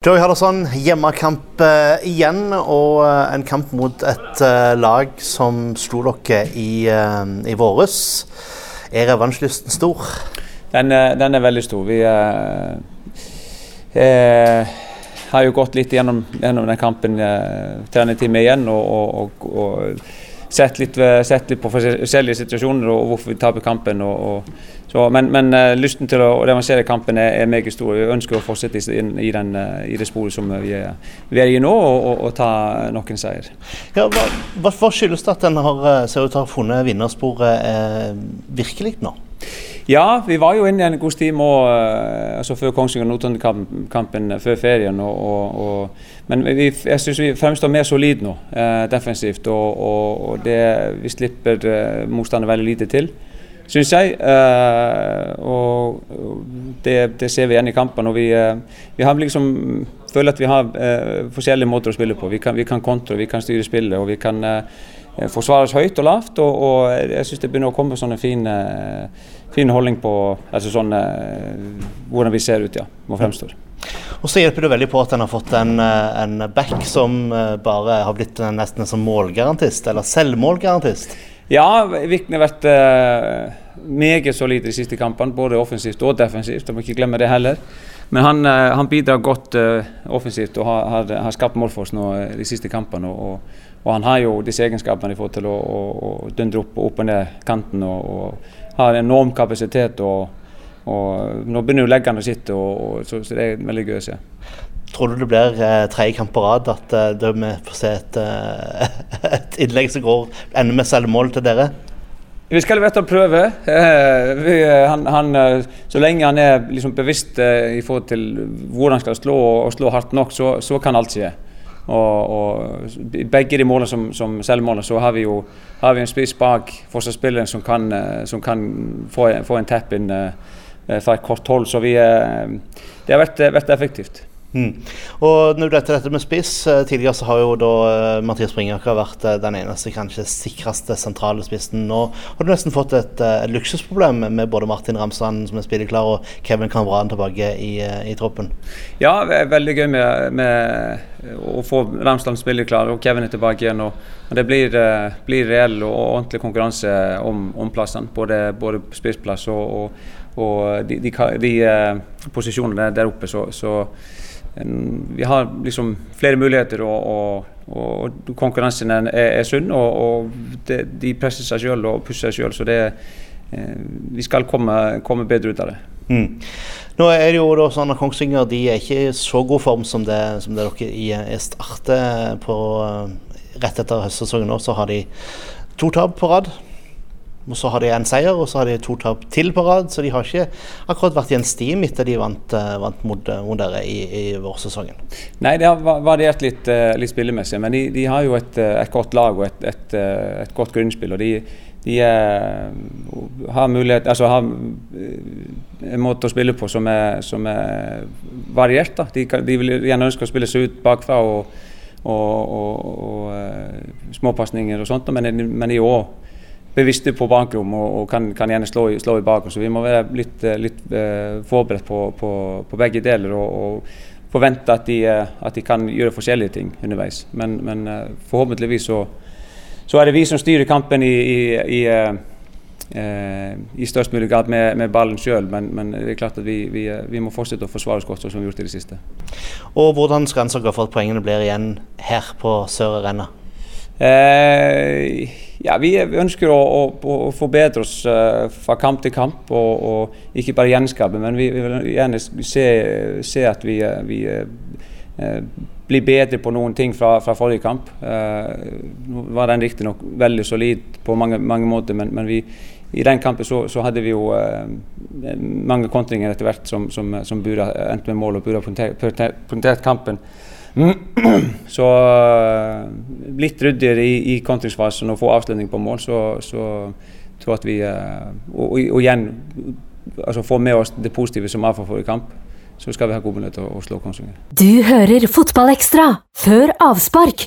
Joey Hardasson, hjemmekamp uh, igjen, og uh, en kamp mot et uh, lag som slo dere i, i våres. Er revansjlysten stor? Den, den, er veldig stor. Vi har jo gått litt gjennom, gjennom den kampen til en time igjen. og, og, og sett litt, sett litt, på forskjellige situasjoner og hvorfor vi taper kampen. Og, og, så, men, men uh, lysten til å revansjere kampen er, er, meget stor. Vi ønsker å fortsette i, i, den, uh, i det sporet som vi er, vi er i nå, og, og, ta noen seier. Ja, hva, hva skyldes det at en har, eh, ser funnet vinnersporet eh, virkelig nå? Ja, vi var jo inne en god time òg altså før Kongsvinger-Notodden-kampen før ferien. Og, og, men vi, jeg syns vi fremstår mer solid nå, eh, defensivt. Og, og det, vi slipper eh, motstander veldig lite til syns jeg. Eh, og det, det, ser vi igjen i kampene. Og vi, eh, vi har liksom føler at vi har uh, forskjellige måter å spille på. Vi kan, vi kan kontre, vi kan styre spillet og vi kan forsvare oss høyt og lavt. Og, og jeg syns det begynner å komme sånne en fin, fin holdning på altså sånne, hvordan vi ser ut ja, og fremstår. Og så hjelper det veldig på at en har fått en, en back som bare har blitt nesten en sånn målgarantist, eller selvmålgarantist. Ja, Vikne har vært uh, meget solid de siste kampene, både offensivt og defensivt. Jeg må ikke glemme det heller. Men han, uh, han bidrar godt uh, offensivt og har, har, har, skapt mål for oss nå de siste kampene. Og, og, han har jo disse egenskapene i forhold til å, å, å dundre opp, opp og ned kanten og, og har enorm kapasitet. og og nå begynner jo leggene å sitte, og, så, så, det er veldig gøy å se. Tror du det blir eh, tredje kamp på rad at eh, vi får se et, eh, et, innlegg som går ender med selvmål til dere? Vi skal i hvert fall prøve. Eh, vi, eh, han, han, eh, så lenge han er liksom bevisst i forhold til hvor han skal slå, og slå hardt nok, så, så kan alt skje. Og, og begge de målene som, som selvmålene, så har vi jo har vi en spiss bak forsvarsspilleren som kan, som kan få, få en tepp inn fra et kort hold. Så vi, det har vært, vært effektivt. Mm. Og når du vet dette med spiss, eh, Tidligere så har jo da uh, Mathias Bringaker vært uh, den eneste kanskje sikreste sentrale spissen. Nå har du nesten fått et, et luksusproblem med både Martin Ramsland som er spilleklar og Kevin Kamran tilbake i, i, troppen. Ja, det er veldig gøy med, med å få Ramsland spilleklar og Kevin er tilbake igjen. Og, det blir, blir, reell og ordentlig konkurranse om, om plassene. Både, både spissplass og, og, og de, de, de posisjonene der oppe. så, så vi har liksom flere muligheter, og, og, og konkurransen er, er sunn. Og, og det, de presser seg sjøl og pusher seg sjøl, så det, eh, vi skal komme, komme, bedre ut av det. Mm. Nå er det jo da sånn at Kongsvinger de er ikke i så god form som det, som det dere i starter på rett etter høstsesongen. nå, Så har de to tap på rad. Og så har de en seier, og så har de to tap til på rad. Så de har ikke akkurat vært i en stim etter de vant, eh, vant mot, eh, mot, dere i, i vårsesongen. Nei, det har variert litt, eh, litt spillemessig, men de, de, har jo et, et, godt lag og et, et, et godt grunnspill. og de, de har mulighet Altså har en måte å spille på som er, som er variert. Da. De, de vil gjerne ønske å spille seg ut bakfra og, og, og, og småpasninger og sånt, men, men er år bevisste på bakrom og, og kan, kan, gjerne slå, slå i bakrom. Så vi må være litt, eh, litt uh, forberedt på, på, på, begge deler og, og forvente at de, uh, at de, kan gjøre forskjellige ting underveis. Men, men forhåpentligvis så, så, er det vi som styrer kampen i, i, i, i størst mulig grad med, med ballen sjøl. Men, men, det er klart at vi, vi, vi, må fortsette å forsvare oss godt, som vi har gjort i det siste. Og Hvordan skal en sørge for at poengene blir igjen her på Sør Arena? Eh, ja, vi ønsker å, å, å forbedre oss uh, fra kamp til kamp, og, og, ikke bare gjenskape, men vi, vi vil gjerne se, se at vi, eh, vi uh, blir bedre på noen ting fra, fra forrige kamp. Uh, nå var den riktignok veldig solid på mange, mange måter, men, men vi, i den kampen så, så hadde vi jo mange kontringer etter hvert som, som, som burde endt med mål og burde ha punktert kampen. Så eh, litt ryddigere i, i kontringsfasen og få avslutning på mål, så, så tror jeg at vi eh, og, og, igjen altså få med oss det positive som AFA får i kamp. Så skal vi ha gode mulighet til å slå Kongsvinger. Du hører Fotballekstra før avspark